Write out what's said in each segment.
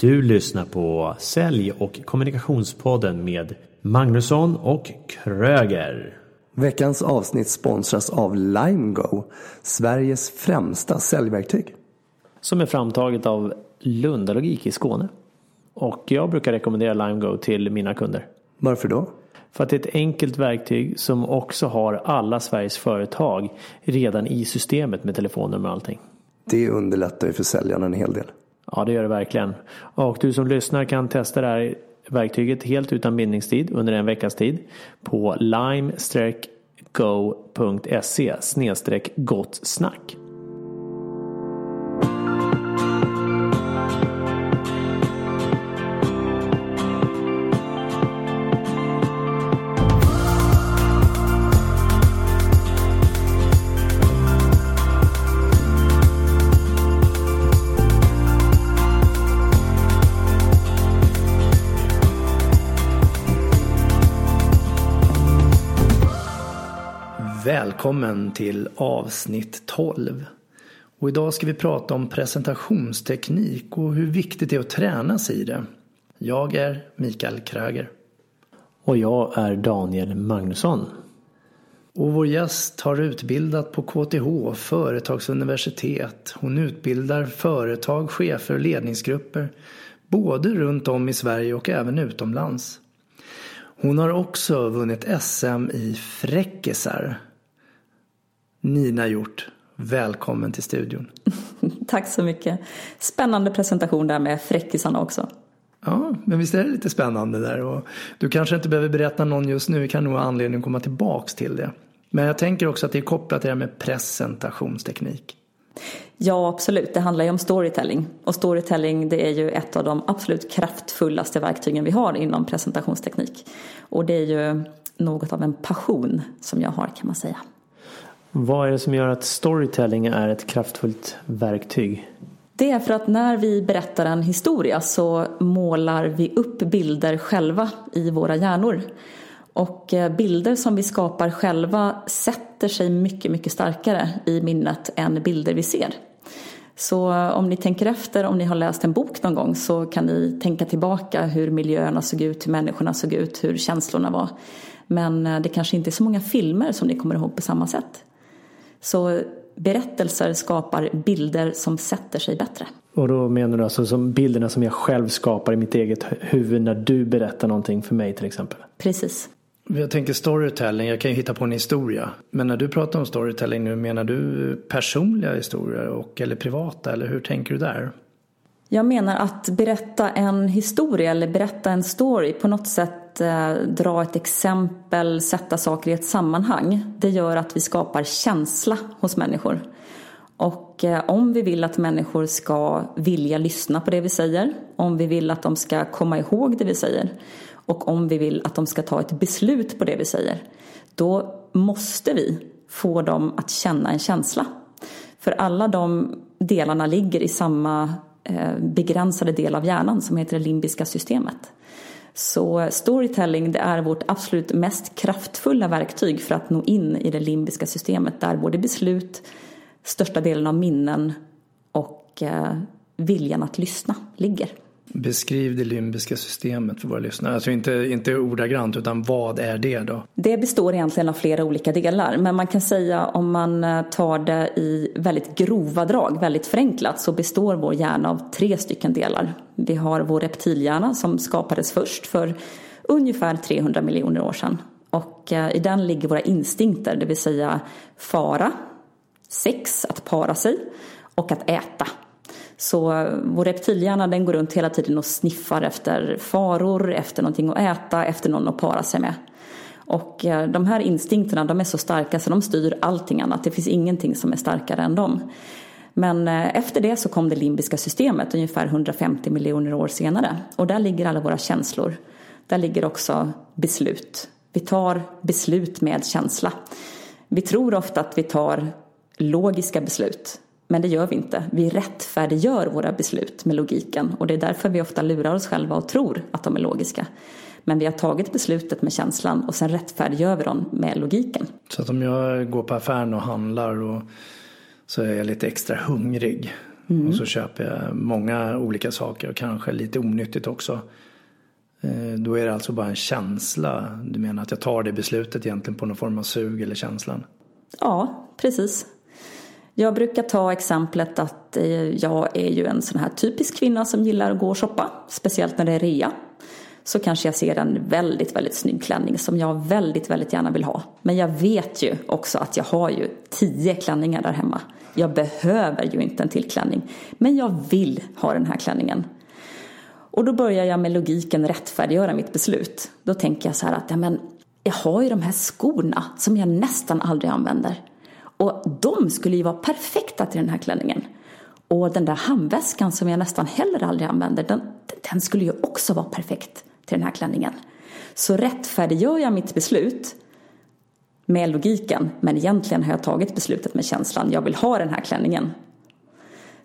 Du lyssnar på Sälj och kommunikationspodden med Magnusson och Kröger. Veckans avsnitt sponsras av LimeGo, Sveriges främsta säljverktyg. Som är framtaget av Lundalogik i Skåne. Och jag brukar rekommendera LimeGo till mina kunder. Varför då? För att det är ett enkelt verktyg som också har alla Sveriges företag redan i systemet med telefonnummer och allting. Det underlättar ju för säljarna en hel del. Ja, det gör det verkligen. Och du som lyssnar kan testa det här verktyget helt utan bindningstid under en veckas tid på lime-go.se gott snack. Välkommen till avsnitt 12. Och idag ska vi prata om presentationsteknik och hur viktigt det är att träna sig i det. Jag är Mikael Kröger. Och jag är Daniel Magnusson. Och vår gäst har utbildat på KTH, Företagsuniversitet. Hon utbildar företag, chefer och ledningsgrupper både runt om i Sverige och även utomlands. Hon har också vunnit SM i fräckisar. Nina Hjort, välkommen till studion. Tack så mycket. Spännande presentation där med fräckisarna också. Ja, men visst är det lite spännande där. Och du kanske inte behöver berätta någon just nu, vi kan nog ha anledning att komma tillbaks till det. Men jag tänker också att det är kopplat till det här med presentationsteknik. Ja, absolut. Det handlar ju om storytelling. Och storytelling det är ju ett av de absolut kraftfullaste verktygen vi har inom presentationsteknik. Och det är ju något av en passion som jag har kan man säga. Vad är det som gör att storytelling är ett kraftfullt verktyg? Det är för att när vi berättar en historia så målar vi upp bilder själva i våra hjärnor. Och eh, bilder som vi skapar själva sätter sig mycket, mycket starkare i minnet än bilder vi ser. Så eh, om ni tänker efter, om ni har läst en bok någon gång så kan ni tänka tillbaka hur miljöerna såg ut, hur människorna såg ut, hur känslorna var. Men eh, det kanske inte är så många filmer som ni kommer ihåg på samma sätt. Så berättelser skapar bilder som sätter sig bättre. Och då menar du alltså som bilderna som jag själv skapar i mitt eget huvud när du berättar någonting för mig till exempel? Precis. Jag tänker storytelling, jag kan ju hitta på en historia. Men när du pratar om storytelling nu, menar du personliga historier och, eller privata, eller hur tänker du där? Jag menar att berätta en historia eller berätta en story på något sätt eh, dra ett exempel, sätta saker i ett sammanhang. Det gör att vi skapar känsla hos människor. Och eh, om vi vill att människor ska vilja lyssna på det vi säger, om vi vill att de ska komma ihåg det vi säger och om vi vill att de ska ta ett beslut på det vi säger, då måste vi få dem att känna en känsla. För alla de delarna ligger i samma eh, begränsade del av hjärnan som heter det limbiska systemet. Så storytelling det är vårt absolut mest kraftfulla verktyg för att nå in i det limbiska systemet där både beslut, största delen av minnen och eh, viljan att lyssna ligger. Beskriv det limbiska systemet för våra lyssnare. Alltså inte, inte ordagrant utan vad är det då? Det består egentligen av flera olika delar. Men man kan säga om man eh, tar det i väldigt grova drag, väldigt förenklat, så består vår hjärna av tre stycken delar. Vi har vår reptilhjärna som skapades först för ungefär 300 miljoner år sedan. Och eh, i den ligger våra instinkter, det vill säga fara, sex, att para sig och att äta. Så vår reptilhjärna den går runt hela tiden och sniffar efter faror, efter någonting att äta, efter någon att para sig med. Och eh, de här instinkterna de är så starka så de styr allting annat. Det finns ingenting som är starkare än dem. Men eh, efter det så kom det limbiska systemet ungefär 150 miljoner år senare. Och där ligger alla våra känslor. Där ligger också beslut. Vi tar beslut med känsla. Vi tror ofta att vi tar logiska beslut. Men det gör vi inte. Vi rättfärdiggör våra beslut med logiken och det är därför vi ofta lurar oss själva och tror att de är logiska. Men vi har tagit beslutet med känslan och sen rättfärdiggör vi dem med logiken. Så att om jag går på affären och handlar och så är jag lite extra hungrig. Mm. Och så köper jag många olika saker och kanske lite onyttigt också. Eh, då är det alltså bara en känsla. Du menar att jag tar det beslutet egentligen på någon form av sug eller känslan? Ja, precis. Jag brukar ta exemplet att eh, jag är ju en sån här typisk kvinna som gillar att gå och shoppa. Speciellt när det är rea. Så kanske jag ser en väldigt, väldigt snygg klänning som jag väldigt, väldigt gärna vill ha. Men jag vet ju också att jag har ju tio klänningar där hemma. Jag behöver ju inte en till klänning. Men jag vill ha den här klänningen. Och då börjar jag med logiken rättfärdiggöra mitt beslut. Då tänker jag så här att ja, men, jag har ju de här skorna som jag nästan aldrig använder. Och de skulle ju vara perfekta till den här klänningen. Och den där handväskan som jag nästan heller aldrig använder, den, den skulle ju också vara perfekt till den här klänningen. Så rättfärdiggör jag mitt beslut med logiken, men egentligen har jag tagit beslutet med känslan, jag vill ha den här klänningen.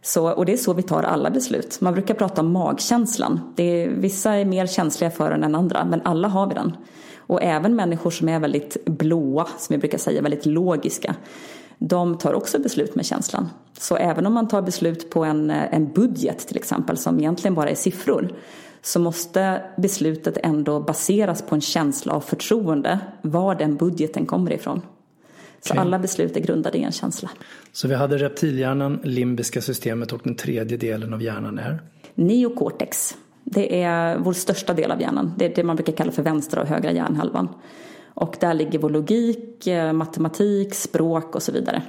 Så, och det är så vi tar alla beslut. Man brukar prata om magkänslan. Det är, vissa är mer känsliga för den än andra, men alla har vi den. Och även människor som är väldigt blåa, som vi brukar säga, väldigt logiska, de tar också beslut med känslan. Så även om man tar beslut på en, en budget till exempel, som egentligen bara är siffror, så måste beslutet ändå baseras på en känsla av förtroende var den budgeten kommer ifrån. Så okay. alla beslut är grundade i en känsla. Så vi hade reptilhjärnan, limbiska systemet och den tredje delen av hjärnan är? Neocortex. Det är vår största del av hjärnan. Det är det man brukar kalla för vänstra och högra hjärnhalvan. Och där ligger vår logik, eh, matematik, språk och så vidare.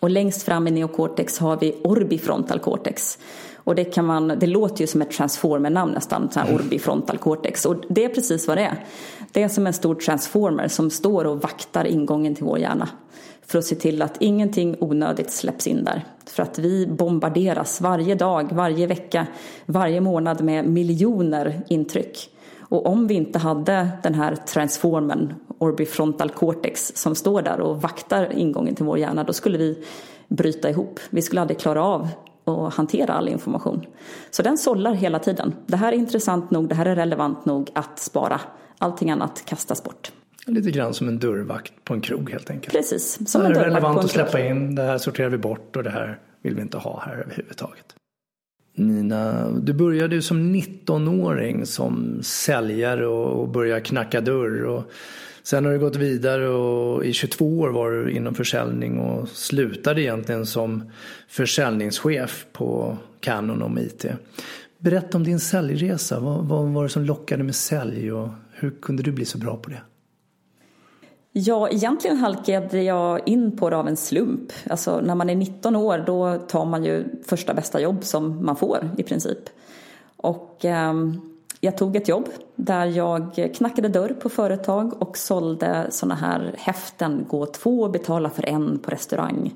Och längst fram i neocortex har vi orbifrontal cortex. Och det, kan man, det låter ju som ett transformer-namn nästan, så här mm. orbifrontal cortex. Och det är precis vad det är. Det är som en stor transformer som står och vaktar ingången till vår hjärna. För att se till att ingenting onödigt släpps in där. För att vi bombarderas varje dag, varje vecka, varje månad med miljoner intryck. Och om vi inte hade den här transformen, orbifrontal cortex, som står där och vaktar ingången till vår hjärna, då skulle vi bryta ihop. Vi skulle aldrig klara av att hantera all information. Så den sållar hela tiden. Det här är intressant nog, det här är relevant nog att spara. Allting annat kastas bort. Lite grann som en dörrvakt på en krog helt enkelt. Precis, som det här är relevant att släppa in, det här sorterar vi bort och det här vill vi inte ha här överhuvudtaget. Nina, du började ju som 19-åring som säljare och började knacka dörr. Och sen har du gått vidare och i 22 år var du inom försäljning och slutade egentligen som försäljningschef på Canon om IT. Berätta om din säljresa. Vad, vad var det som lockade med sälj och hur kunde du bli så bra på det? Ja, egentligen halkade jag in på det av en slump. Alltså när man är 19 år då tar man ju första bästa jobb som man får i princip. Och eh, jag tog ett jobb där jag knackade dörr på företag och sålde sådana här häften, gå två och betala för en på restaurang.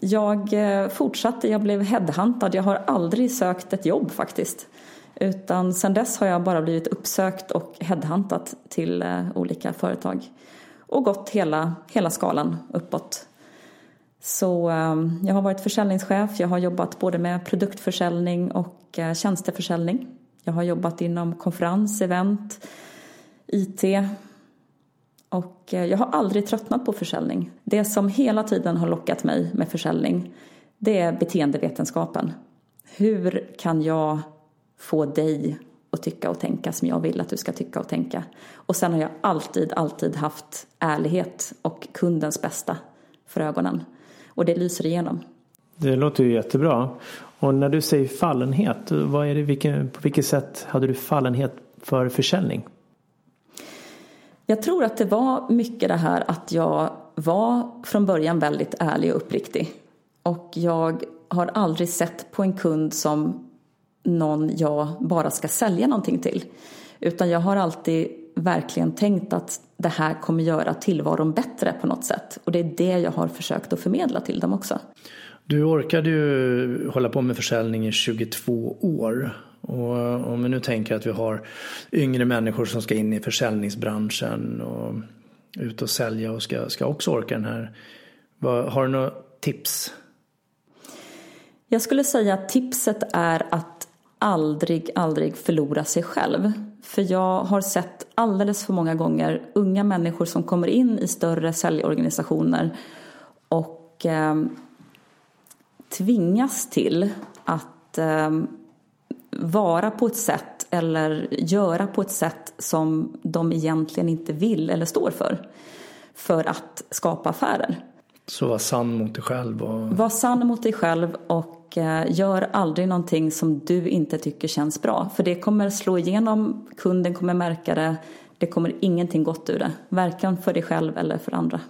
Jag eh, fortsatte, jag blev headhuntad, jag har aldrig sökt ett jobb faktiskt. Utan sen dess har jag bara blivit uppsökt och headhuntat till eh, olika företag och gått hela, hela skalan uppåt. Så ehm, jag har varit försäljningschef, jag har jobbat både med produktförsäljning och eh, tjänsteförsäljning. Jag har jobbat inom konferens, event, IT och eh, jag har aldrig tröttnat på försäljning. Det som hela tiden har lockat mig med försäljning det är beteendevetenskapen. Hur kan jag få dig och tycka och tänka som jag vill att du ska tycka och tänka. Och sen har jag alltid, alltid haft ärlighet och kundens bästa för ögonen. Och det lyser igenom. Det låter ju jättebra. Och när du säger fallenhet, vad är det, vilken, på vilket sätt hade du fallenhet för försäljning? Jag tror att det var mycket det här att jag var från början väldigt ärlig och uppriktig. Och jag har aldrig sett på en kund som någon jag bara ska sälja någonting till. Utan jag har alltid verkligen tänkt att det här kommer göra tillvaron bättre på något sätt. Och det är det jag har försökt att förmedla till dem också. Du orkade ju hålla på med försäljning i 22 år. Och om vi nu tänker att vi har yngre människor som ska in i försäljningsbranschen och ut och sälja och ska, ska också orka den här. Har du några tips? Jag skulle säga att tipset är att aldrig, aldrig förlora sig själv. För jag har sett alldeles för många gånger unga människor som kommer in i större säljorganisationer och eh, tvingas till att eh, vara på ett sätt eller göra på ett sätt som de egentligen inte vill eller står för. För att skapa affärer. Så var sann mot dig själv. Och... Var sann mot dig själv och eh, gör aldrig någonting som du inte tycker känns bra. För det kommer slå igenom, kunden kommer märka det. Det kommer ingenting gott ur det. Varken för dig själv eller för andra.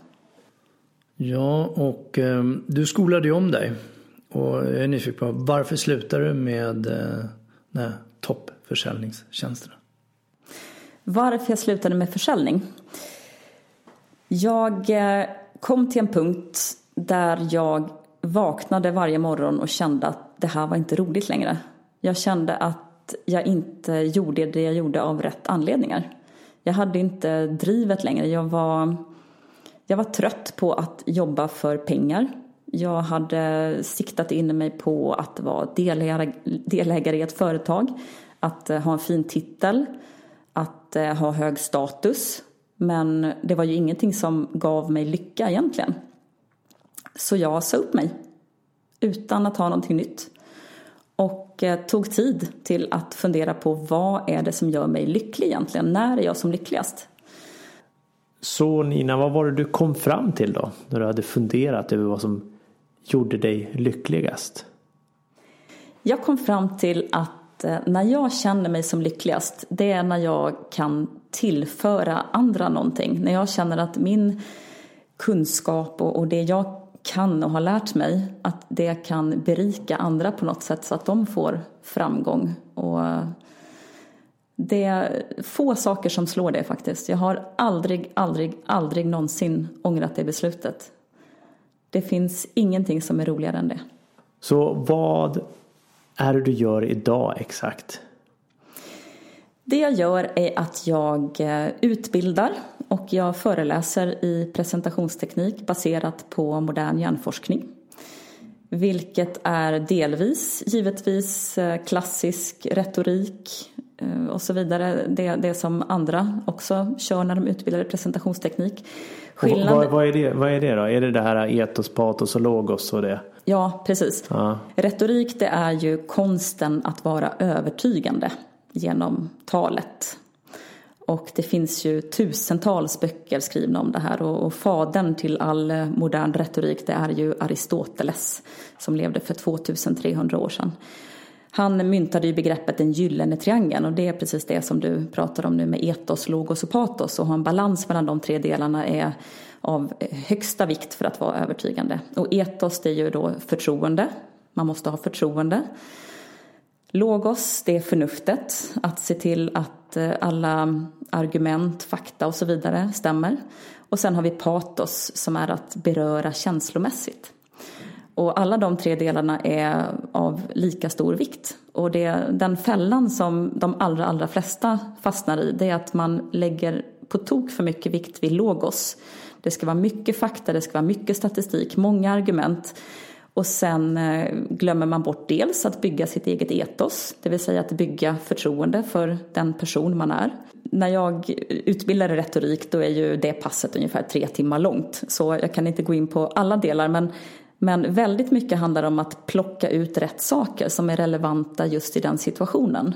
Ja, och eh, du skolade ju om dig. Och jag är nyfiken på varför slutade du med eh, toppförsäljningstjänsterna? Varför jag slutade med försäljning? Jag eh, kom till en punkt där jag vaknade varje morgon och kände att det här var inte roligt längre. Jag kände att jag inte gjorde det jag gjorde av rätt anledningar. Jag hade inte drivet längre. Jag var, jag var trött på att jobba för pengar. Jag hade siktat in mig på att vara delägare, delägare i ett företag, att eh, ha en fin titel, att eh, ha hög status. Men det var ju ingenting som gav mig lycka egentligen. Så jag sa upp mig utan att ha någonting nytt. Och eh, tog tid till att fundera på vad är det som gör mig lycklig egentligen? När är jag som lyckligast? Så Nina, vad var det du kom fram till då? När du hade funderat över vad som gjorde dig lyckligast? Jag kom fram till att eh, när jag känner mig som lyckligast, det är när jag kan tillföra andra någonting. När jag känner att min kunskap och det jag kan och har lärt mig, att det kan berika andra på något sätt så att de får framgång. Och det är få saker som slår det faktiskt. Jag har aldrig, aldrig, aldrig någonsin ångrat det beslutet. Det finns ingenting som är roligare än det. Så vad är det du gör idag exakt? Det jag gör är att jag eh, utbildar och jag föreläser i presentationsteknik baserat på modern hjärnforskning. Vilket är delvis givetvis eh, klassisk retorik eh, och så vidare. Det, det som andra också kör när de utbildar i presentationsteknik. Skillnad... Vad, vad, är det, vad är det då? Är det det här etos, patos och logos och det? Ja, precis. Ja. Retorik det är ju konsten att vara övertygande genom talet. Och det finns ju tusentals böcker skrivna om det här och, och fadern till all eh, modern retorik det är ju Aristoteles som levde för 2300 år sedan. Han myntade ju begreppet den gyllene triangeln och det är precis det som du pratar om nu med etos, logos och patos och ha en balans mellan de tre delarna är av högsta vikt för att vara övertygande. Och etos det är ju då förtroende, man måste ha förtroende. Logos, det är förnuftet, att se till att att eh, alla argument, fakta och så vidare stämmer. Och sen har vi patos som är att beröra känslomässigt. Och alla de tre delarna är av lika stor vikt. Och det, den fällan som de allra, allra flesta fastnar i det är att man lägger på tok för mycket vikt vid logos. Det ska vara mycket fakta, det ska vara mycket statistik, många argument. Och sen eh, glömmer man bort dels att bygga sitt eget etos, det vill säga att bygga förtroende för den person man är. När jag utbildar i retorik då är ju det passet ungefär tre timmar långt. Så jag kan inte gå in på alla delar men, men väldigt mycket handlar om att plocka ut rätt saker som är relevanta just i den situationen.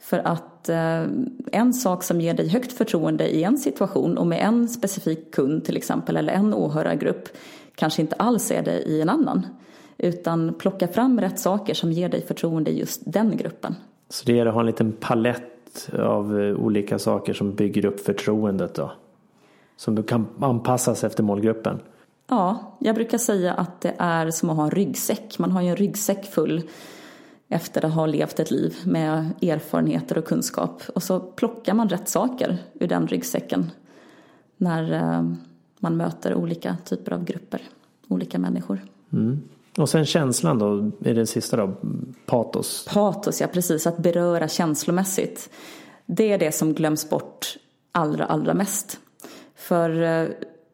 För att eh, en sak som ger dig högt förtroende i en situation och med en specifik kund till exempel eller en åhörargrupp kanske inte alls är det i en annan. Utan plocka fram rätt saker som ger dig förtroende i just den gruppen. Så det gäller att ha en liten palett av eh, olika saker som bygger upp förtroendet då? Som kan anpassas efter målgruppen? Ja, jag brukar säga att det är som att ha en ryggsäck. Man har ju en ryggsäck full efter att ha levt ett liv med erfarenheter och kunskap. Och så plockar man rätt saker ur den ryggsäcken när eh, man möter olika typer av grupper, olika människor. Mm. Och sen känslan då, är det sista då, patos? Patos, ja precis, att beröra känslomässigt. Det är det som glöms bort allra, allra mest. För eh,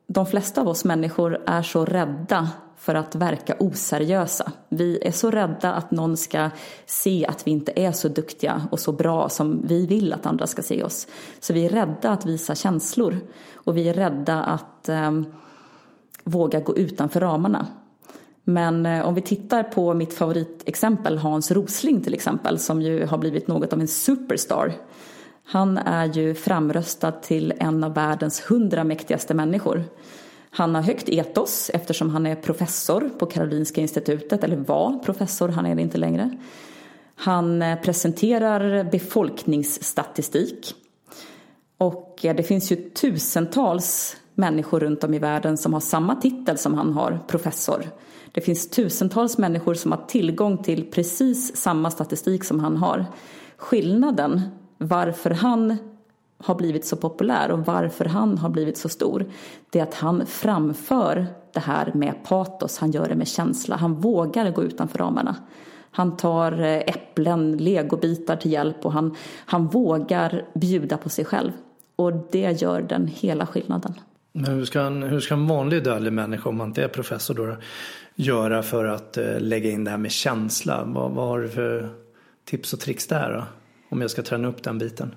de flesta av oss människor är så rädda för att verka oseriösa. Vi är så rädda att någon ska se att vi inte är så duktiga och så bra som vi vill att andra ska se oss. Så vi är rädda att visa känslor och vi är rädda att eh, våga gå utanför ramarna. Men eh, om vi tittar på mitt favoritexempel Hans Rosling till exempel som ju har blivit något av en superstar. Han är ju framröstad till en av världens hundra mäktigaste människor. Han har högt etos eftersom han är professor på Karolinska institutet, eller var professor, han är det inte längre. Han eh, presenterar befolkningsstatistik. Och eh, det finns ju tusentals människor runt om i världen som har samma titel som han har, professor. Det finns tusentals människor som har tillgång till precis samma statistik som han har. Skillnaden varför han har blivit så populär och varför han har blivit så stor det är att han framför det här med patos, han gör det med känsla, han vågar gå utanför ramarna. Han tar eh, äpplen, legobitar till hjälp och han, han vågar bjuda på sig själv. Och det gör den hela skillnaden. Men hur ska, en, hur ska en vanlig dödlig människa, om man inte är professor då, göra för att eh, lägga in det här med känsla? Vad, vad har du för tips och tricks där då? Om jag ska träna upp den biten.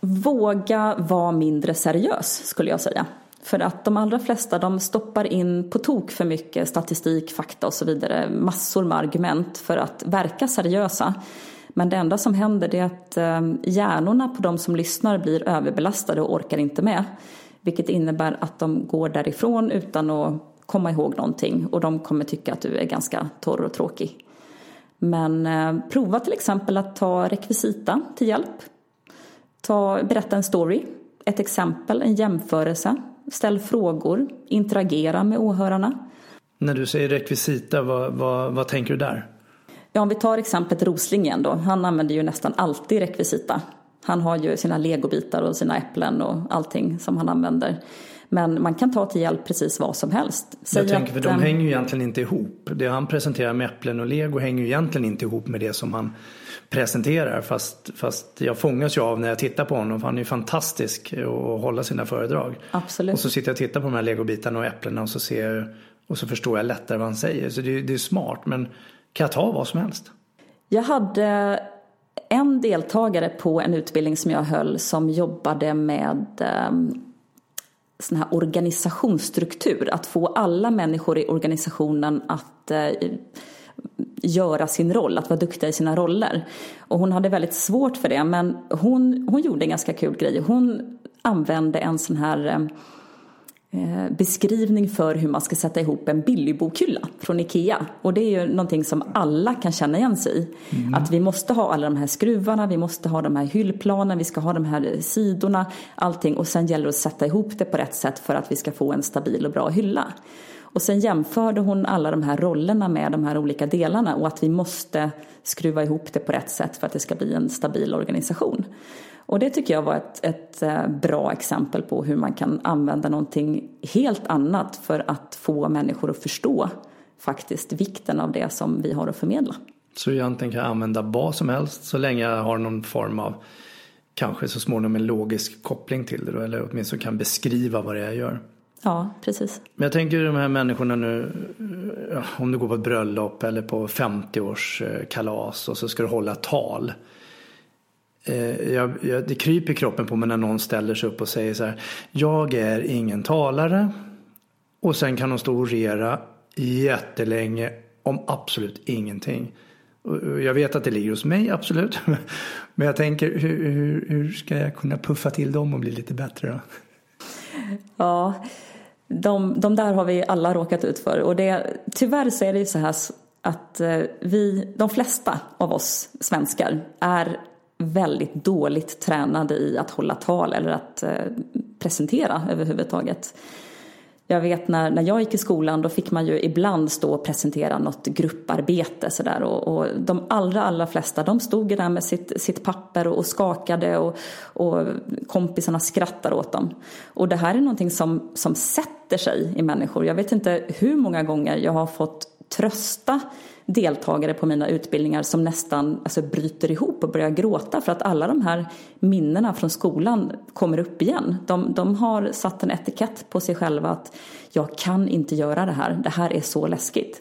Våga vara mindre seriös skulle jag säga. För att de allra flesta de stoppar in på tok för mycket statistik, fakta och så vidare. Massor med argument för att verka seriösa. Men det enda som händer är att eh, hjärnorna på de som lyssnar blir överbelastade och orkar inte med. Vilket innebär att de går därifrån utan att komma ihåg någonting och de kommer tycka att du är ganska torr och tråkig. Men eh, prova till exempel att ta rekvisita till hjälp. Ta, berätta en story, ett exempel, en jämförelse. Ställ frågor, interagera med åhörarna. När du säger rekvisita, vad, vad, vad tänker du där? Ja, om vi tar exemplet Rosling igen då. Han använder ju nästan alltid rekvisita. Han har ju sina legobitar och sina äpplen och allting som han använder. Men man kan ta till hjälp precis vad som helst. Säg jag tänker, för de hänger ju egentligen inte ihop. Det han presenterar med äpplen och lego hänger ju egentligen inte ihop med det som han presenterar. Fast, fast jag fångas ju av när jag tittar på honom. För han är ju fantastisk att hålla sina föredrag. Absolut. Och så sitter jag och tittar på de här legobitarna och äpplena och så ser jag, och så förstår jag lättare vad han säger. Så det, det är smart. Men kan jag ta vad som helst? Jag hade en deltagare på en utbildning som jag höll som jobbade med um, sån här organisationsstruktur. Att få alla människor i organisationen att eh, göra sin roll, att vara duktiga i sina roller. Och hon hade väldigt svårt för det men hon, hon gjorde en ganska kul grej. Hon använde en sån här Eh, beskrivning för hur man ska sätta ihop en billigbokhylla från Ikea. Och det är ju någonting som alla kan känna igen sig i. Mm. Att vi måste ha alla de här skruvarna, vi måste ha de här hyllplanen, vi ska ha de här sidorna, allting. Och sen gäller det att sätta ihop det på rätt sätt för att vi ska få en stabil och bra hylla. Och sen jämförde hon alla de här rollerna med de här olika delarna och att vi måste skruva ihop det på rätt sätt för att det ska bli en stabil organisation. Och det tycker jag var ett, ett eh, bra exempel på hur man kan använda någonting helt annat för att få människor att förstå faktiskt vikten av det som vi har att förmedla. Så egentligen kan jag använda vad som helst så länge jag har någon form av kanske så småningom en logisk koppling till det då, eller åtminstone kan beskriva vad det är jag gör. Ja, precis. Men jag tänker de här människorna nu, om du går på ett bröllop eller på 50-årskalas och så ska du hålla tal. Eh, jag, jag, det kryper i kroppen på mig när någon ställer sig upp och säger så här. Jag är ingen talare. Och sen kan de stå och orera jättelänge om absolut ingenting. Jag vet att det ligger hos mig, absolut. Men jag tänker, hur, hur, hur ska jag kunna puffa till dem och bli lite bättre då? Ja, de, de där har vi alla råkat ut för. Och det, tyvärr så är det ju så här att eh, vi, de flesta av oss svenskar är väldigt dåligt tränade i att hålla tal eller att eh, presentera överhuvudtaget. Jag vet när, när jag gick i skolan då fick man ju ibland stå och presentera något grupparbete sådär och, och de allra allra flesta de stod där med sitt, sitt papper och, och skakade och, och kompisarna skrattade åt dem. Och det här är någonting som, som sätter sig i människor. Jag vet inte hur många gånger jag har fått trösta deltagare på mina utbildningar som nästan alltså, bryter ihop och börjar gråta för att alla de här minnena från skolan kommer upp igen. De, de har satt en etikett på sig själva att jag kan inte göra det här, det här är så läskigt.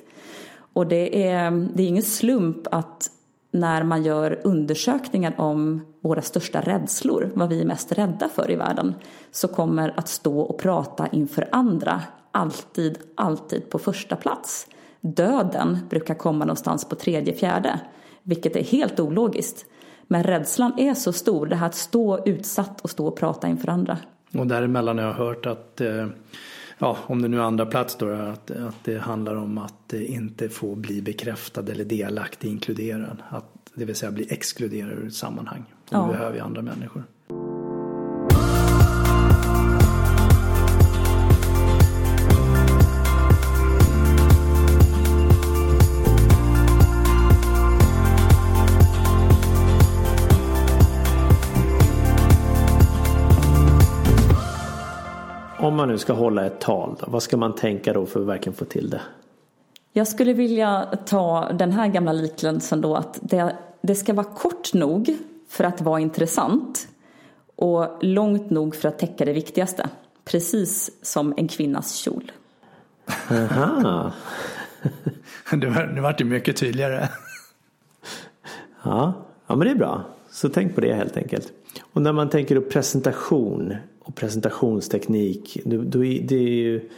Och det är, det är ingen slump att när man gör undersökningar om våra största rädslor, vad vi är mest rädda för i världen, så kommer att stå och prata inför andra alltid, alltid på första plats döden brukar komma någonstans på tredje, fjärde. Vilket är helt ologiskt. Men rädslan är så stor, det här att stå utsatt och stå och prata inför andra. Och däremellan har jag hört att, eh, ja, om det nu är andra plats då, att, att det handlar om att inte få bli bekräftad eller delaktig, inkluderad. Att, det vill säga bli exkluderad ur ett sammanhang. Och ja. behöver vi andra människor. Om man nu ska hålla ett tal, då, vad ska man tänka då för att verkligen få till det? Jag skulle vilja ta den här gamla liknelsen då att det, det ska vara kort nog för att vara intressant och långt nog för att täcka det viktigaste. Precis som en kvinnas kjol. Aha. det, var, det vart ju mycket tydligare. ja. ja, men det är bra. Så tänk på det helt enkelt. Och när man tänker då presentation och presentationsteknik. Du, du, det, är ju,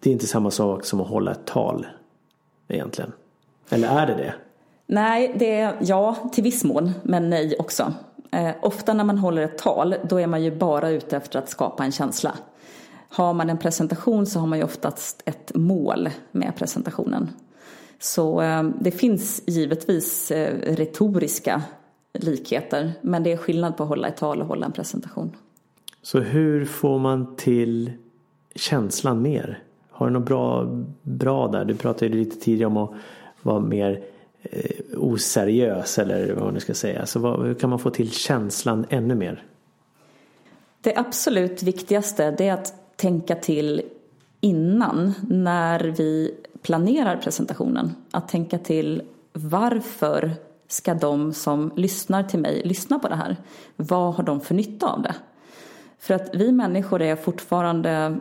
det är inte samma sak som att hålla ett tal egentligen. Eller är det det? Nej, det är ja till viss mån, men nej också. Eh, ofta när man håller ett tal, då är man ju bara ute efter att skapa en känsla. Har man en presentation så har man ju oftast ett mål med presentationen. Så eh, det finns givetvis eh, retoriska likheter, men det är skillnad på att hålla ett tal och hålla en presentation. Så hur får man till känslan mer? Har du något bra, bra där? Du pratade lite tidigare om att vara mer eh, oseriös eller vad man nu ska säga. Så vad, hur kan man få till känslan ännu mer? Det absolut viktigaste det är att tänka till innan när vi planerar presentationen. Att tänka till varför ska de som lyssnar till mig lyssna på det här? Vad har de för nytta av det? För att vi människor är fortfarande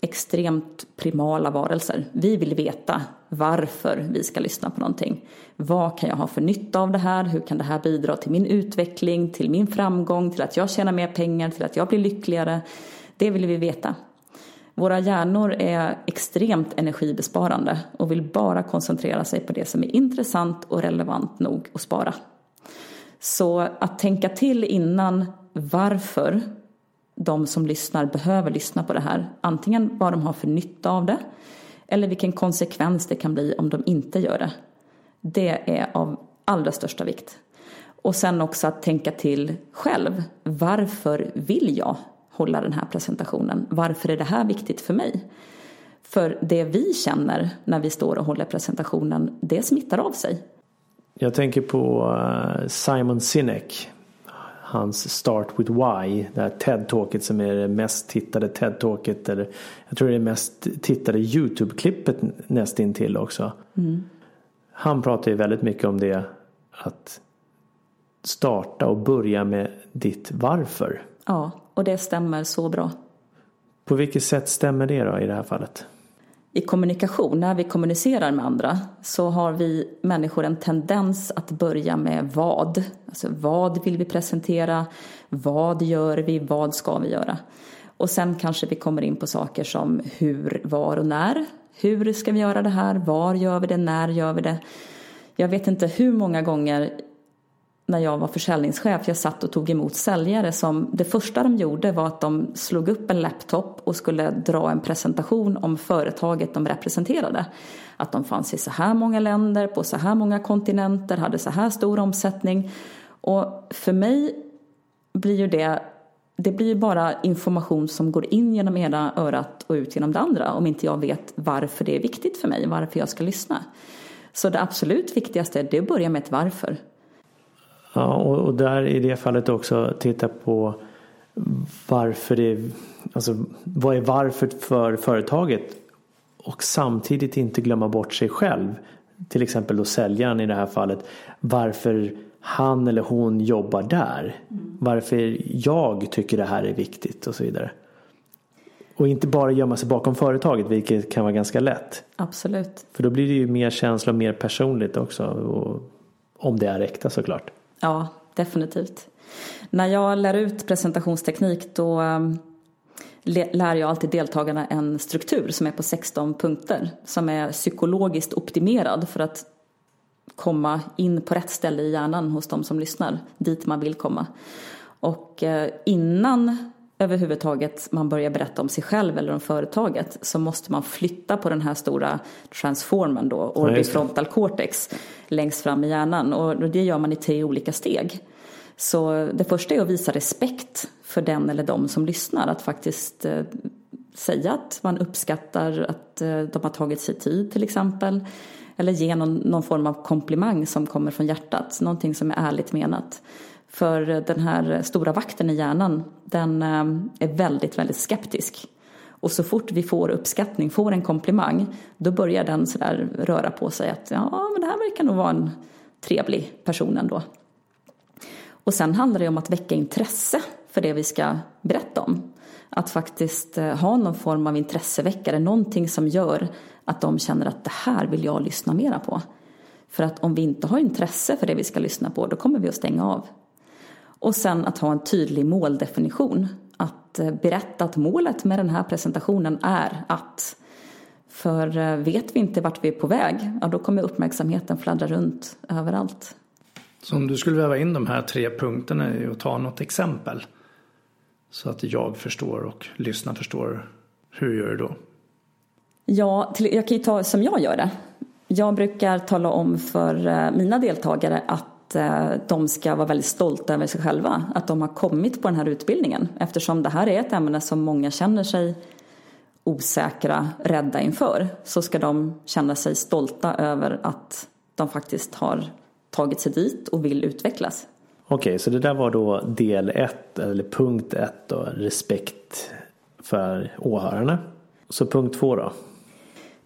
extremt primala varelser. Vi vill veta varför vi ska lyssna på någonting. Vad kan jag ha för nytta av det här? Hur kan det här bidra till min utveckling, till min framgång, till att jag tjänar mer pengar, till att jag blir lyckligare? Det vill vi veta. Våra hjärnor är extremt energibesparande och vill bara koncentrera sig på det som är intressant och relevant nog att spara. Så att tänka till innan varför de som lyssnar behöver lyssna på det här. Antingen vad de har för nytta av det eller vilken konsekvens det kan bli om de inte gör det. Det är av allra största vikt. Och sen också att tänka till själv. Varför vill jag hålla den här presentationen? Varför är det här viktigt för mig? För det vi känner när vi står och håller presentationen, det smittar av sig. Jag tänker på eh, Simon Sinek hans Start with Why, det här TED-talket som är det mest tittade TED-talket eller jag tror det är det mest tittade YouTube-klippet nästintill också. Mm. Han pratar ju väldigt mycket om det att starta och börja med ditt varför. Ja, och det stämmer så bra. På vilket sätt stämmer det då i det här fallet? I kommunikation, när vi kommunicerar med andra, så har vi människor en tendens att börja med vad. Alltså vad vill vi presentera? Vad gör vi? Vad ska vi göra? Och sen kanske vi kommer in på saker som hur, var och när. Hur ska vi göra det här? Var gör vi det? När gör vi det? Jag vet inte hur många gånger när jag var försäljningschef, jag satt och tog emot säljare som det första de gjorde var att de slog upp en laptop och skulle dra en presentation om företaget de representerade. Att de fanns i så här många länder, på så här många kontinenter, hade så här stor omsättning. Och för mig blir ju det det blir bara information som går in genom ena örat och ut genom det andra om inte jag vet varför det är viktigt för mig, varför jag ska lyssna. Så det absolut viktigaste är att börja med ett varför. Ja, och, och där i det fallet också titta på varför det, alltså vad är varför för företaget och samtidigt inte glömma bort sig själv. Till exempel då säljaren i det här fallet. Varför han eller hon jobbar där. Varför jag tycker det här är viktigt och så vidare. Och inte bara gömma sig bakom företaget vilket kan vara ganska lätt. Absolut. För då blir det ju mer känsla och mer personligt också. Och om det är äkta såklart. Ja, definitivt. När jag lär ut presentationsteknik då, um, lär jag alltid deltagarna en struktur som är på 16 punkter som är psykologiskt optimerad för att komma in på rätt ställe i hjärnan hos de som lyssnar, dit man vill komma. Och eh, innan överhuvudtaget man börjar berätta om sig själv eller om företaget så måste man flytta på den här stora transformen då, orbifrontal cortex, längst fram i hjärnan. Och det gör man i tre olika steg. Så det första är att visa respekt för den eller de som lyssnar. Att faktiskt eh, säga att man uppskattar att eh, de har tagit sig tid till exempel. Eller ge någon, någon form av komplimang som kommer från hjärtat. Någonting som är ärligt menat. För den här stora vakten i hjärnan, den eh, är väldigt, väldigt skeptisk. Och så fort vi får uppskattning, får en komplimang, då börjar den sådär röra på sig att ja, men det här verkar nog vara en trevlig person ändå. Och sen handlar det om att väcka intresse för det vi ska berätta om. Att faktiskt eh, ha någon form av intresseväckare, någonting som gör att de känner att det här vill jag lyssna mera på. För att om vi inte har intresse för det vi ska lyssna på, då kommer vi att stänga av. Och sen att ha en tydlig måldefinition. Att eh, berätta att målet med den här presentationen är att. För eh, vet vi inte vart vi är på väg, ja då kommer uppmärksamheten fladdra runt överallt. Så om du skulle väva in de här tre punkterna och ta något exempel. Så att jag förstår och lyssnaren förstår. Hur gör du då? Ja, jag kan ju ta som jag gör det. Jag brukar tala om för eh, mina deltagare att Eh, de ska vara väldigt stolta över sig själva. Att de har kommit på den här utbildningen. Eftersom det här är ett ämne som många känner sig osäkra, rädda inför. Så ska de känna sig stolta över att de faktiskt har tagit sig dit och vill utvecklas. Okej, så det där var då del 1 eller punkt 1 då, respekt för åhörarna. Så punkt 2 då?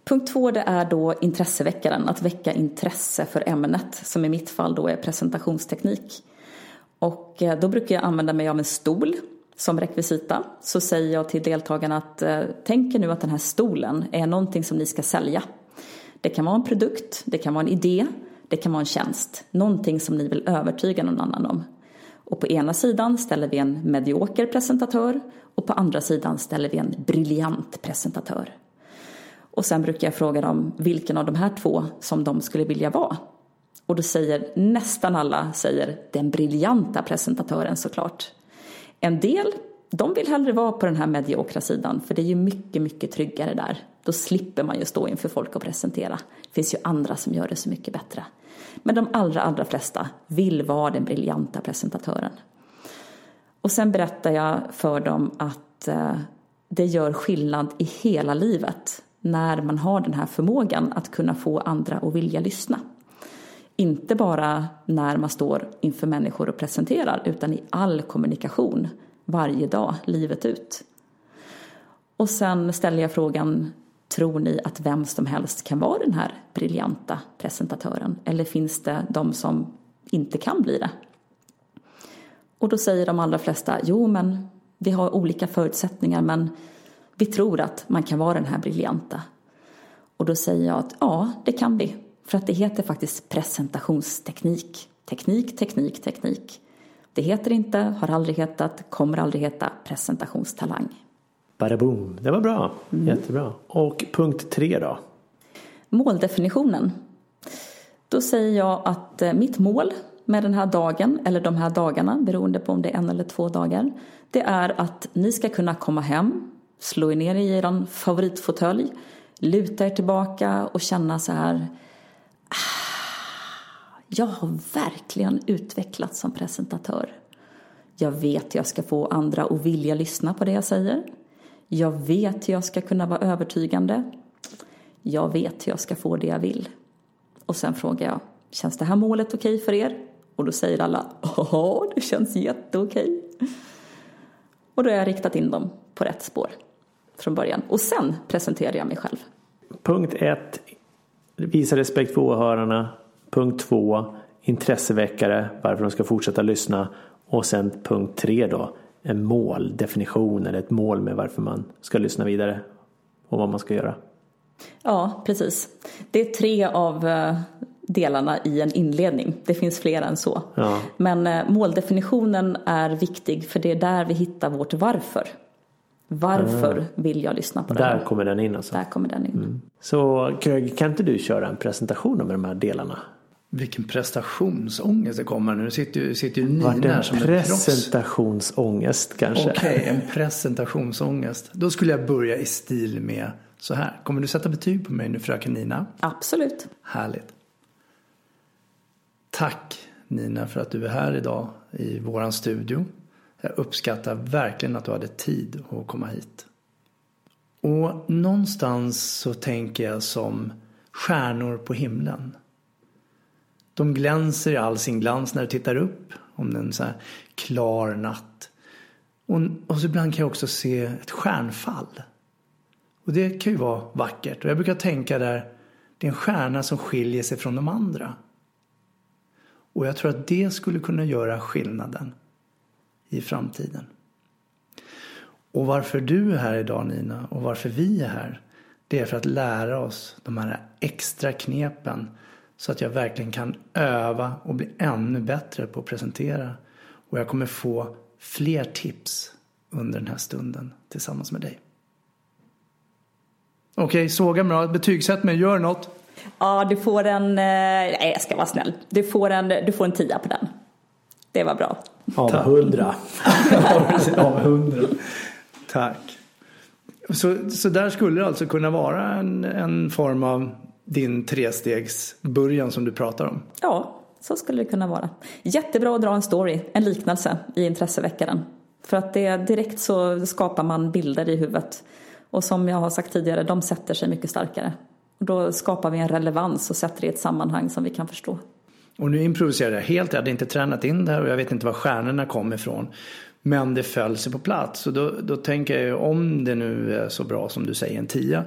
Punkt två det är då intresseväckaren, att väcka intresse för ämnet som i mitt fall då är presentationsteknik. Och eh, då brukar jag använda mig av en stol som rekvisita. Så säger jag till deltagarna att eh, tänk er nu att den här stolen är någonting som ni ska sälja. Det kan vara en produkt, det kan vara en idé, det kan vara en tjänst. Någonting som ni vill övertyga någon annan om. Och på ena sidan ställer vi en medioker presentatör och på andra sidan ställer vi en briljant presentatör. Och sen brukar jag fråga dem vilken av de här två som de skulle vilja vara. Och då säger nästan alla säger den briljanta presentatören såklart. En del, de vill hellre vara på den här mediokra sidan för det är ju mycket, mycket tryggare där. Då slipper man ju stå inför folk och presentera. Det finns ju andra som gör det så mycket bättre. Men de allra, allra flesta vill vara den briljanta presentatören. Och sen berättar jag för dem att eh, det gör skillnad i hela livet när man har den här förmågan att kunna få andra att vilja lyssna. Inte bara när man står inför människor och presenterar utan i all kommunikation varje dag, livet ut. Och sen ställer jag frågan, tror ni att vem som helst kan vara den här briljanta presentatören? Eller finns det de som inte kan bli det? Och då säger de allra flesta, jo men vi har olika förutsättningar men vi tror att man kan vara den här briljanta. Och då säger jag att ja, det kan vi. För att det heter faktiskt presentationsteknik. Teknik, teknik, teknik. Det heter inte, har aldrig hetat, kommer aldrig heta presentationstalang. Badaboom, det var bra. Mm. Jättebra. Och punkt tre då? Måldefinitionen. Då säger jag att eh, mitt mål med den här dagen, eller de här dagarna, beroende på om det är en eller två dagar, det är att ni ska kunna komma hem slå er ner i er favoritfåtölj, luta er tillbaka och känna så här ah, jag har verkligen utvecklats som presentatör. Jag vet hur jag ska få andra att vilja lyssna på det jag säger. Jag vet hur jag ska kunna vara övertygande. Jag vet hur jag ska få det jag vill. Och sen frågar jag, känns det här målet okej okay för er? Och då säger alla, ja, det känns jätteokej. Och då har jag riktat in dem på rätt spår från början. Och sen presenterar jag mig själv. Punkt ett, visa respekt för åhörarna. Punkt två, intresseväckare, varför de ska fortsätta lyssna. Och sen punkt tre då, en måldefinition eller ett mål med varför man ska lyssna vidare och vad man ska göra. Ja, precis. Det är tre av eh, delarna i en inledning. Det finns fler än så. Ja. Men eh, måldefinitionen är viktig för det är där vi hittar vårt varför. Varför vill jag lyssna på det Där här? kommer den in alltså. Där kommer den in. Så Greg, kan inte du köra en presentation av de här delarna? Vilken prestationsångest det kommer nu. Nu sitter ju, sitter ju Nina här en som proffs. presentationsångest kanske? Okej, en presentationsångest. Då skulle jag börja i stil med så här. Kommer du sätta betyg på mig nu fröken Nina? Absolut. Härligt. Tack Nina för att du är här idag i våran studio. Jag uppskattar verkligen att du hade tid att komma hit. Och någonstans så tänker jag som stjärnor på himlen. De glänser i all sin glans när du tittar upp om det är en så här klar natt. Och, och så ibland kan jag också se ett stjärnfall. Och det kan ju vara vackert. Och jag brukar tänka där, det är en stjärna som skiljer sig från de andra. Och jag tror att det skulle kunna göra skillnaden i framtiden. Och varför du är här idag Nina och varför vi är här. Det är för att lära oss de här extra knepen så att jag verkligen kan öva och bli ännu bättre på att presentera. Och jag kommer få fler tips under den här stunden tillsammans med dig. Okej, såga mig då. Betygsätt mig. Gör något. Ja, du får en... Eh, nej, jag ska vara snäll. Du får en, du får en tia på den. Det var bra. Av hundra. Av hundra. Tack. Så, så där skulle det alltså kunna vara en, en form av din trestegsbörjan som du pratar om. Ja, så skulle det kunna vara. Jättebra att dra en story, en liknelse i intresseväckaren. För att det direkt så skapar man bilder i huvudet. Och som jag har sagt tidigare, de sätter sig mycket starkare. Och då skapar vi en relevans och sätter det i ett sammanhang som vi kan förstå. Och nu improviserar jag helt. Jag hade inte tränat in det här och jag vet inte var stjärnorna kom ifrån. Men det föll sig på plats. Och då, då tänker jag ju om det nu är så bra som du säger, en tia.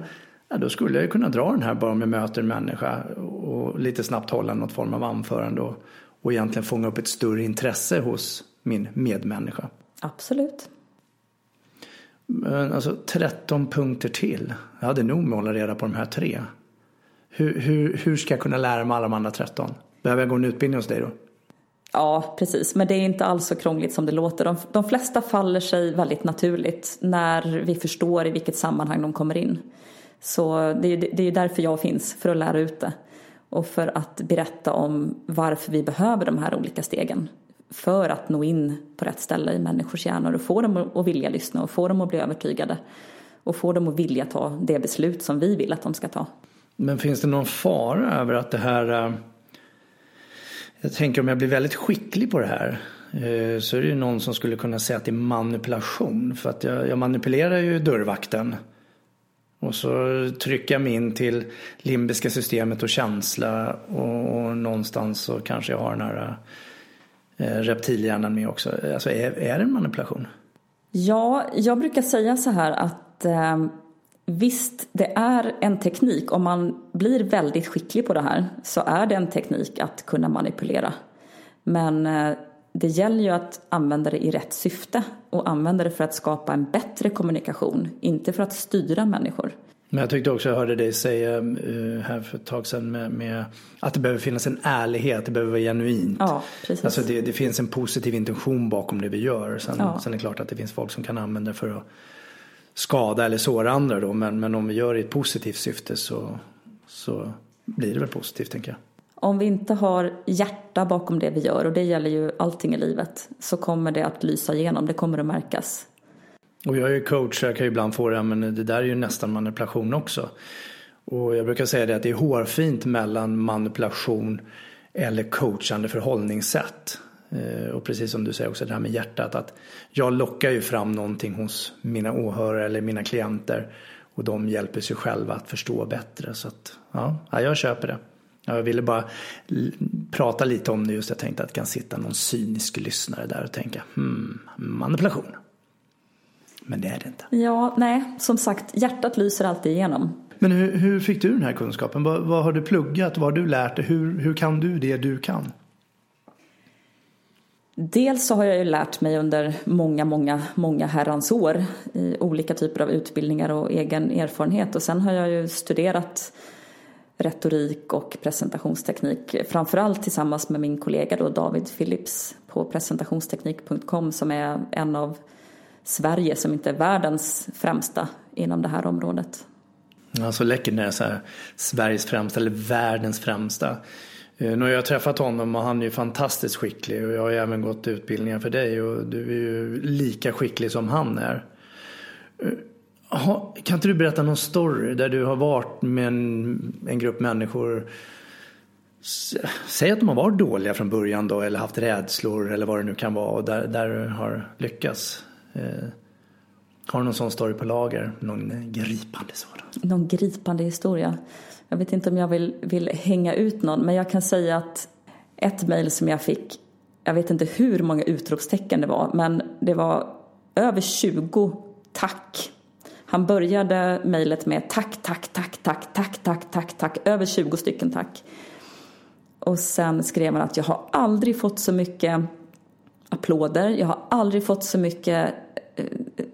Ja, då skulle jag ju kunna dra den här bara om jag möter en människa och lite snabbt hålla något form av anförande och, och egentligen fånga upp ett större intresse hos min medmänniska. Absolut. Men alltså 13 punkter till. Jag hade nog med att hålla reda på de här tre. Hur, hur, hur ska jag kunna lära mig alla de andra 13? Behöver jag gå en utbildning hos dig då? Ja, precis. Men det är inte alls så krångligt som det låter. De, de flesta faller sig väldigt naturligt när vi förstår i vilket sammanhang de kommer in. Så det är, det är därför jag finns, för att lära ut det. Och för att berätta om varför vi behöver de här olika stegen. För att nå in på rätt ställe i människors hjärnor och få dem att vilja lyssna och få dem att bli övertygade. Och få dem att vilja ta det beslut som vi vill att de ska ta. Men finns det någon fara över att det här... Jag tänker om jag blir väldigt skicklig på det här eh, så är det ju någon som skulle kunna säga att det är manipulation. För att jag, jag manipulerar ju dörrvakten. Och så trycker jag mig in till limbiska systemet och känsla och, och någonstans så kanske jag har den här eh, reptilhjärnan med också. Alltså är, är det en manipulation? Ja, jag brukar säga så här att eh, visst, det är en teknik. Om man blir väldigt skicklig på det här så är det en teknik att kunna manipulera. Men eh, det gäller ju att använda det i rätt syfte och använda det för att skapa en bättre kommunikation, inte för att styra människor. Men jag tyckte också jag hörde dig säga eh, här för ett tag sedan med, med att det behöver finnas en ärlighet, det behöver vara genuint. Ja, precis. Alltså det, det finns en positiv intention bakom det vi gör. Sen, Ja. sen är det klart att det finns folk som kan använda det för att skada eller såra andra då. Men, men om vi gör det i ett positivt syfte så, så blir det väl positivt tänker jag. Om vi inte har hjärta bakom det vi gör, och det gäller ju allting i livet, så kommer det att lysa igenom, det kommer att märkas. Och jag är ju coach så jag kan ju ibland få det, men det där är ju nästan manipulation också. Och jag brukar säga det att det är hårfint mellan manipulation eller coachande förhållningssätt. Eh, Och precis som du säger också det här med hjärtat att jag lockar ju fram någonting hos mina åhörare eller mina klienter och de hjälper sig själva att förstå bättre. Så att ja, ja, jag köper det. Ja, Jag ville bara prata lite om det just jag tänkte att det kan sitta någon cynisk lyssnare där och tänka hmm, manipulation. Men det är det inte. Ja, nej, som sagt, hjärtat lyser alltid igenom. Men hur, hur fick du den här kunskapen? Vad, vad har du pluggat? Vad har du lärt dig? Hur, hur kan du det du kan? Dels så har jag ju lärt mig under många, många, många herrans år i olika typer av utbildningar och egen erfarenhet. Och sen har jag ju studerat retorik och presentationsteknik. Framförallt tillsammans med min kollega då David Phillips på presentationsteknik.com som är en av Sverige som inte är världens främsta inom det här området. Alltså det är så här, Sveriges främsta eller världens främsta. Eh, nu har jag träffat honom och han är ju fantastiskt skicklig och jag har ju även gått utbildningar för dig och du är ju lika skicklig som han är. Eh, kan inte du berätta någon story där du har varit med en, en grupp människor Säg att de har varit dåliga från början då eller haft rädslor eller vad det nu kan vara och där, där du har lyckats. Eh, har du någon sån story på lager? Någon gripande sådan? Någon gripande historia? Jag vet inte om jag vill, vill hänga ut någon men jag kan säga att ett mejl som jag fick, jag vet inte hur många utropstecken det var men det var över 20 tack. Han började mejlet med tack, tack, tack, tack, tack, tack, tack, tack, över 20 stycken tack. Och sen skrev han att jag har aldrig fått så mycket applåder, jag har aldrig fått så mycket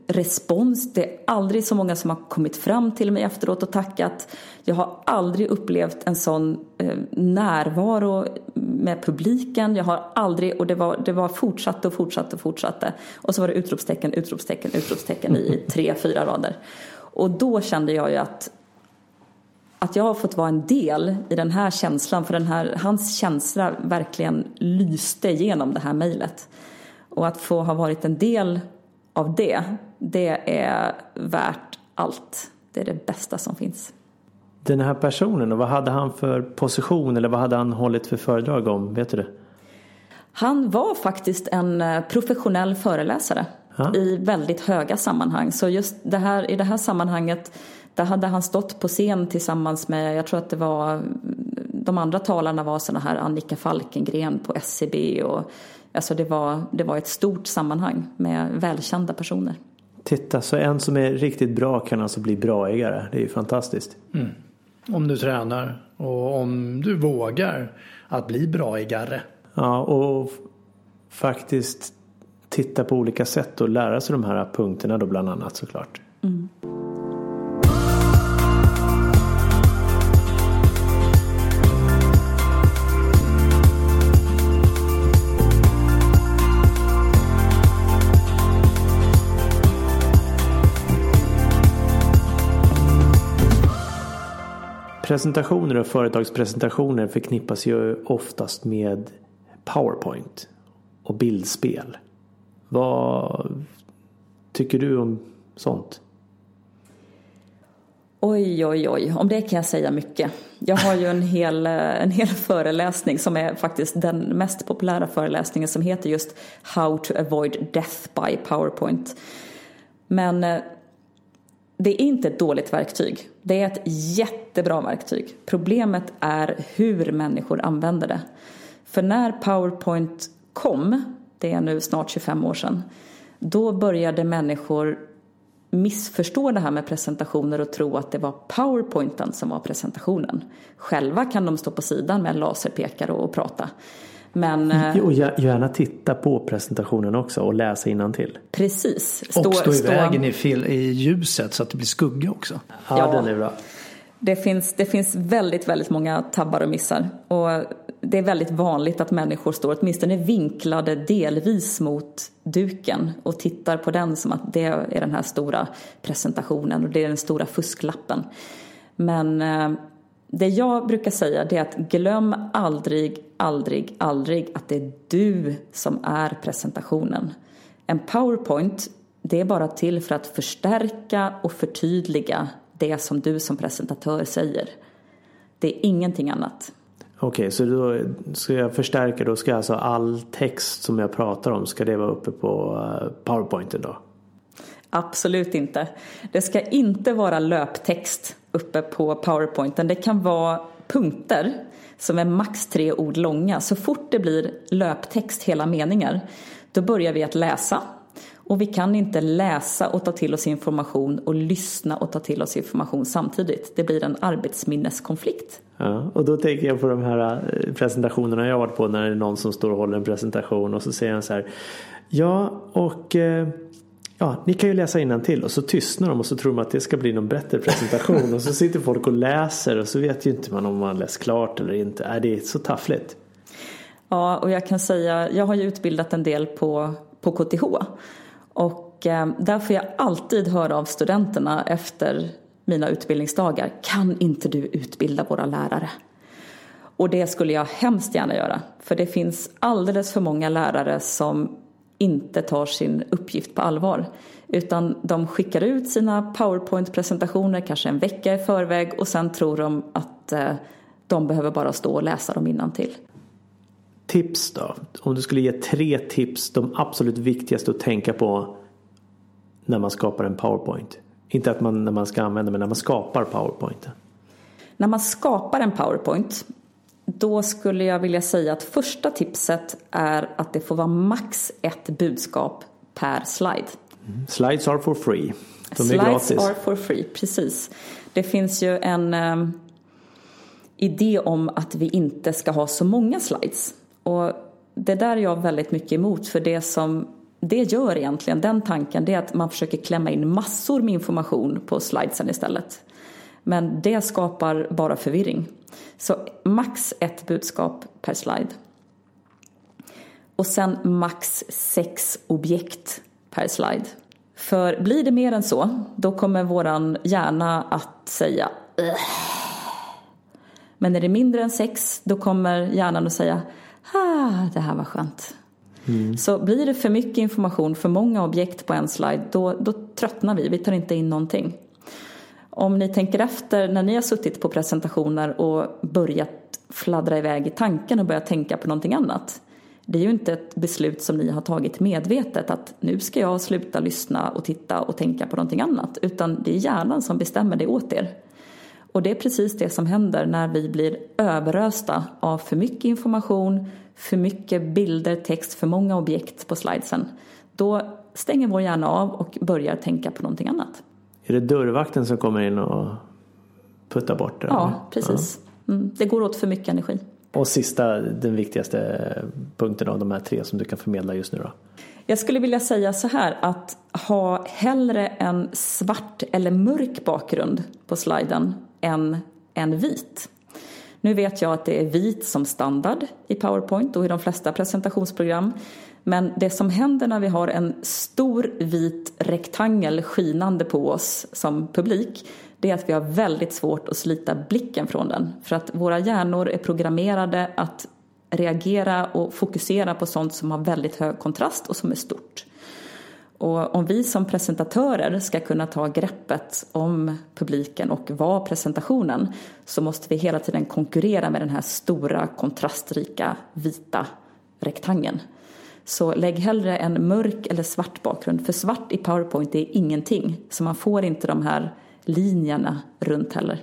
respons. Det är aldrig så många som har kommit fram till mig efteråt och tackat. Jag har aldrig upplevt en sån eh, närvaro med publiken. Jag har aldrig, och det var, det var fortsatte och fortsatte och fortsatte. Och så var det utropstecken, utropstecken, utropstecken i tre, fyra rader. Och då kände jag ju att att jag har fått vara en del i den här känslan, för den här, hans känsla verkligen lyste igenom det här mejlet. Och att få ha varit en del av det, det är värt allt. Det är det bästa som finns. Den här personen, vad hade han för position eller vad hade han hållit för föredrag om? Vet du det? Han var faktiskt en eh, professionell föreläsare ha? i väldigt höga sammanhang. Så just det här, i det här sammanhanget där hade han stått på scen tillsammans med, jag tror att det var, de andra talarna var sådana här Annika Falkengren på SCB och alltså det var, det var ett stort sammanhang med välkända personer. Titta, så en som är riktigt bra kan alltså bli bra-ägare. Det är ju fantastiskt. Mm. Om du tränar och om du vågar att bli bra-ägare. Ja, och faktiskt titta på olika sätt och lära sig de här punkterna då bland annat såklart. Mm. Presentationer och företagspresentationer förknippas ju oftast med PowerPoint och bildspel. Vad tycker du om sånt? Oj, oj, oj. Om det kan jag säga mycket. Jag har ju en hel, en hel föreläsning som är faktiskt den mest populära föreläsningen som heter just How to avoid death by PowerPoint. Men eh, det är inte ett dåligt verktyg. Det är ett jättebra verktyg. Problemet är hur människor använder det. För när PowerPoint kom, det är nu snart 25 år sedan, då började människor missförstå det här med presentationer och tro att det var powerpointen som var presentationen. Själva kan de stå på sidan med en laserpekare och prata. Men, eh, och gärna titta på presentationen också och läsa till. Precis. Stå, och stå i stå... vägen i, fil, i ljuset så att det blir skugga också. Ja, ja, den är bra. Det finns, det finns väldigt, väldigt många tabbar och missar. Och det är väldigt vanligt att människor står åtminstone vinklade delvis mot duken och tittar på den som att det är den här stora presentationen och det är den stora fusklappen. Men eh, det jag brukar säga är att glöm aldrig, aldrig, aldrig att det är du som är presentationen. En powerpoint, det är bara till för att förstärka och förtydliga det som du som presentatör säger. Det är ingenting annat. Okej, så då ska jag förstärka, då ska alltså all text som jag pratar om, ska det vara uppe på eh, powerpointen då? Absolut inte. Det ska inte vara löptext uppe på powerpointen. Det kan vara punkter som är max tre ord långa. Så fort det blir löptext hela meningar då börjar vi att läsa. Och vi kan inte läsa och ta till oss information och lyssna och ta till oss information samtidigt. Det blir en arbetsminneskonflikt. Ja, och då tänker jag på de här eh, presentationerna jag har varit på när det är någon som står och håller en presentation och så säger han så här Ja, och eh, Ja, ni kan ju läsa till och så tystnar de och så tror de att det ska bli någon bättre presentation och så sitter folk och läser och så vet ju inte man om man läst klart eller inte. Är det är så taffligt. Ja, och jag kan säga, jag har ju utbildat en del på, på KTH och Och eh, där får jag alltid höra av studenterna efter mina utbildningsdagar. Kan inte du utbilda våra lärare? Och det skulle jag hemskt gärna göra. För det finns alldeles för många lärare som inte tar sin uppgift på allvar. Utan de skickar ut sina powerpoint-presentationer kanske en vecka i förväg och sen tror de att eh, de behöver bara stå och läsa dem till. Tips då? Om du skulle ge tre tips, de absolut viktigaste att tänka på när man skapar en powerpoint. Inte att man när man ska använda men när man skapar powerpoint. När man skapar en powerpoint då skulle jag vilja säga att första tipset är att det får vara max ett budskap per slide. Mm. Slides are for free. De är Slides gratis. are for free, precis. Det finns ju en um, idé om att vi inte ska ha så många slides. Och det där är jag väldigt mycket emot för det som det gör egentligen, den tanken, det är att man försöker klämma in massor med information på slidesen istället. Men det skapar bara förvirring. Så max ett budskap per slide. Och sen max sex objekt per slide. För blir det mer än så, då kommer våran hjärna att säga Ugh. Men är det mindre än sex, då kommer hjärnan att säga ah, det här var skönt. Mm. Så blir det för mycket information, för många objekt på en slide, då, då tröttnar vi, vi tar inte in någonting. Om ni tänker efter när ni har suttit på presentationer och börjat fladdra iväg i tanken och börjat tänka på någonting annat. Det är ju inte ett beslut som ni har tagit medvetet att nu ska jag sluta lyssna och titta och tänka på någonting annat. Utan det är hjärnan som bestämmer det åt er. Och det är precis det som händer när vi blir överösta av för mycket information, för mycket bilder, text, för många objekt på slidesen. Då stänger vår hjärna av och börjar tänka på någonting annat. Är det dörrvakten som kommer in och puttar bort det? Ja, precis. Ja. Mm, det går åt för mycket energi. Och sista, den viktigaste punkten av de här tre som du kan förmedla just nu då? Jag skulle vilja säga så här att ha hellre en svart eller mörk bakgrund på sliden än en vit. Nu vet jag att det är vit som standard i Powerpoint och i de flesta presentationsprogram. Men det som händer när vi har en stor vit rektangel skinande på oss som publik det är att vi har väldigt svårt att slita blicken från den. För att våra hjärnor är programmerade att reagera och fokusera på sånt som har väldigt hög kontrast och som är stort. Och om vi som presentatörer ska kunna ta greppet om publiken och vara presentationen så måste vi hela tiden konkurrera med den här stora kontrastrika vita rektangeln. Så lägg hellre en mörk eller svart bakgrund för svart i Powerpoint är ingenting så man får inte de här linjerna runt heller.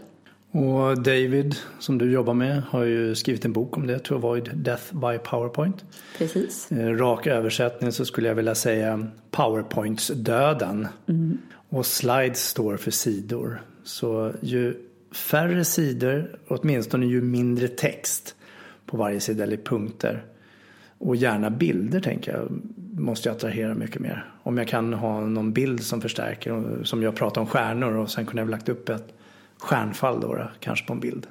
Och David, som du jobbar med, har ju skrivit en bok om det, To Avoid Death by Powerpoint. Precis. Eh, rak översättning så skulle jag vilja säga Powerpoints-döden. Mm. Och slides står för sidor. Så ju färre sidor, åtminstone ju mindre text på varje sida eller punkter. Och gärna bilder tänker jag, måste jag attrahera mycket mer. Om jag kan ha någon bild som förstärker, som jag pratar om stjärnor och sen kunde jag väl lagt upp ett stjärnfall då, då, kanske på en bild.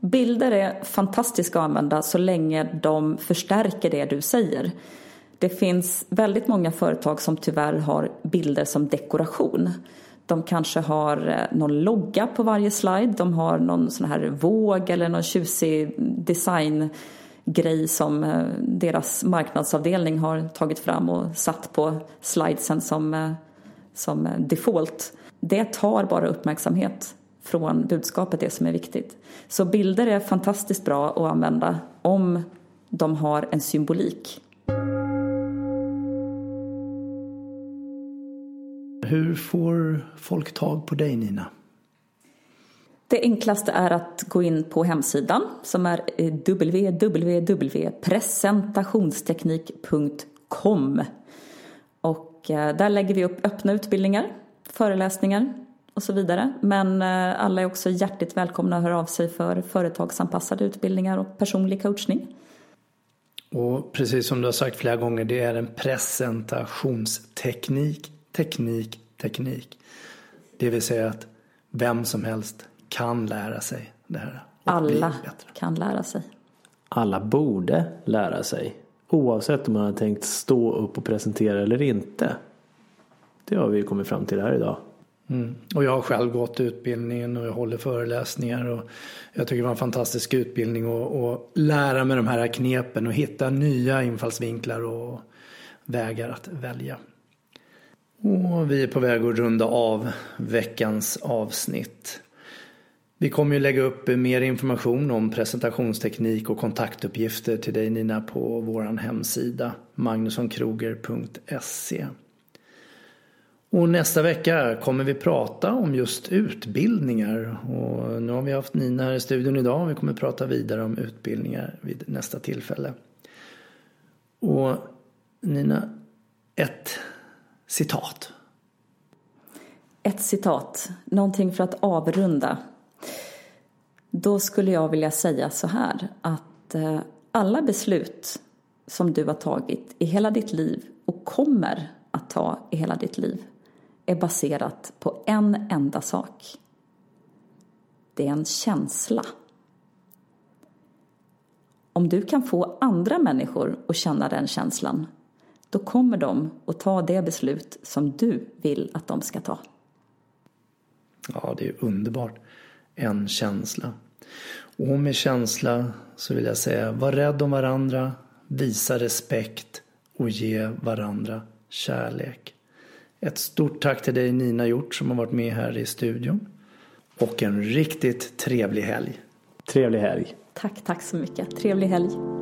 Bilder är fantastiska att använda så länge de förstärker det du säger. Det finns väldigt många företag som tyvärr har bilder som dekoration. De kanske har eh, någon logga på varje slide, de har någon sån här våg eller någon tjusig design grej som eh, deras marknadsavdelning har tagit fram och satt på slidesen som, eh, som eh, default. Det tar bara uppmärksamhet från budskapet det som är viktigt. Så bilder är fantastiskt bra att använda om de har en symbolik. Hur får folk tag på dig Nina? Det enklaste är att gå in på hemsidan som är eh, www.presentationsteknik.com och eh, där lägger vi upp öppna utbildningar, föreläsningar, och så vidare. Men eh, alla är också hjärtligt välkomna att höra av sig för företagsanpassade utbildningar och personlig coachning. Och precis som du har sagt flera gånger, det är en presentationsteknik, teknik, teknik. Det vill säga att vem som helst kan lära sig det här. Alla kan lära sig. Alla borde lära sig. Oavsett om man har tänkt stå upp och presentera eller inte. Det har vi kommit fram till här idag. Mm. Och jag har själv gått utbildningen och jag håller föreläsningar. Och jag tycker det var en fantastisk utbildning att lära mig de här knepen och hitta nya infallsvinklar och vägar att välja. Och vi är på väg att runda av veckans avsnitt. Vi kommer ju lägga upp mer information om presentationsteknik och kontaktuppgifter till dig Nina på vår hemsida magnussonkroger.se. Och nästa vecka kommer vi prata om just utbildningar. Och nu har vi haft Nina här i studion idag och vi kommer prata vidare om utbildningar vid nästa tillfälle. Och Nina, ett citat. Ett citat, någonting för att avrunda. Då skulle jag vilja säga så här att eh, alla beslut som du har tagit i hela ditt liv och kommer att ta i hela ditt liv är baserat på en enda sak. Det är en känsla. Om du kan få andra människor att känna den känslan då kommer de att ta det beslut som du vill att de ska ta. Ja, det är underbart. En känsla. Och med känsla så vill jag säga, var rädd om varandra, visa respekt och ge varandra kärlek. Ett stort tack till dig Nina Hjort som har varit med här i studion. Och en riktigt trevlig helg. Trevlig helg. Tack, tack så mycket. Trevlig helg.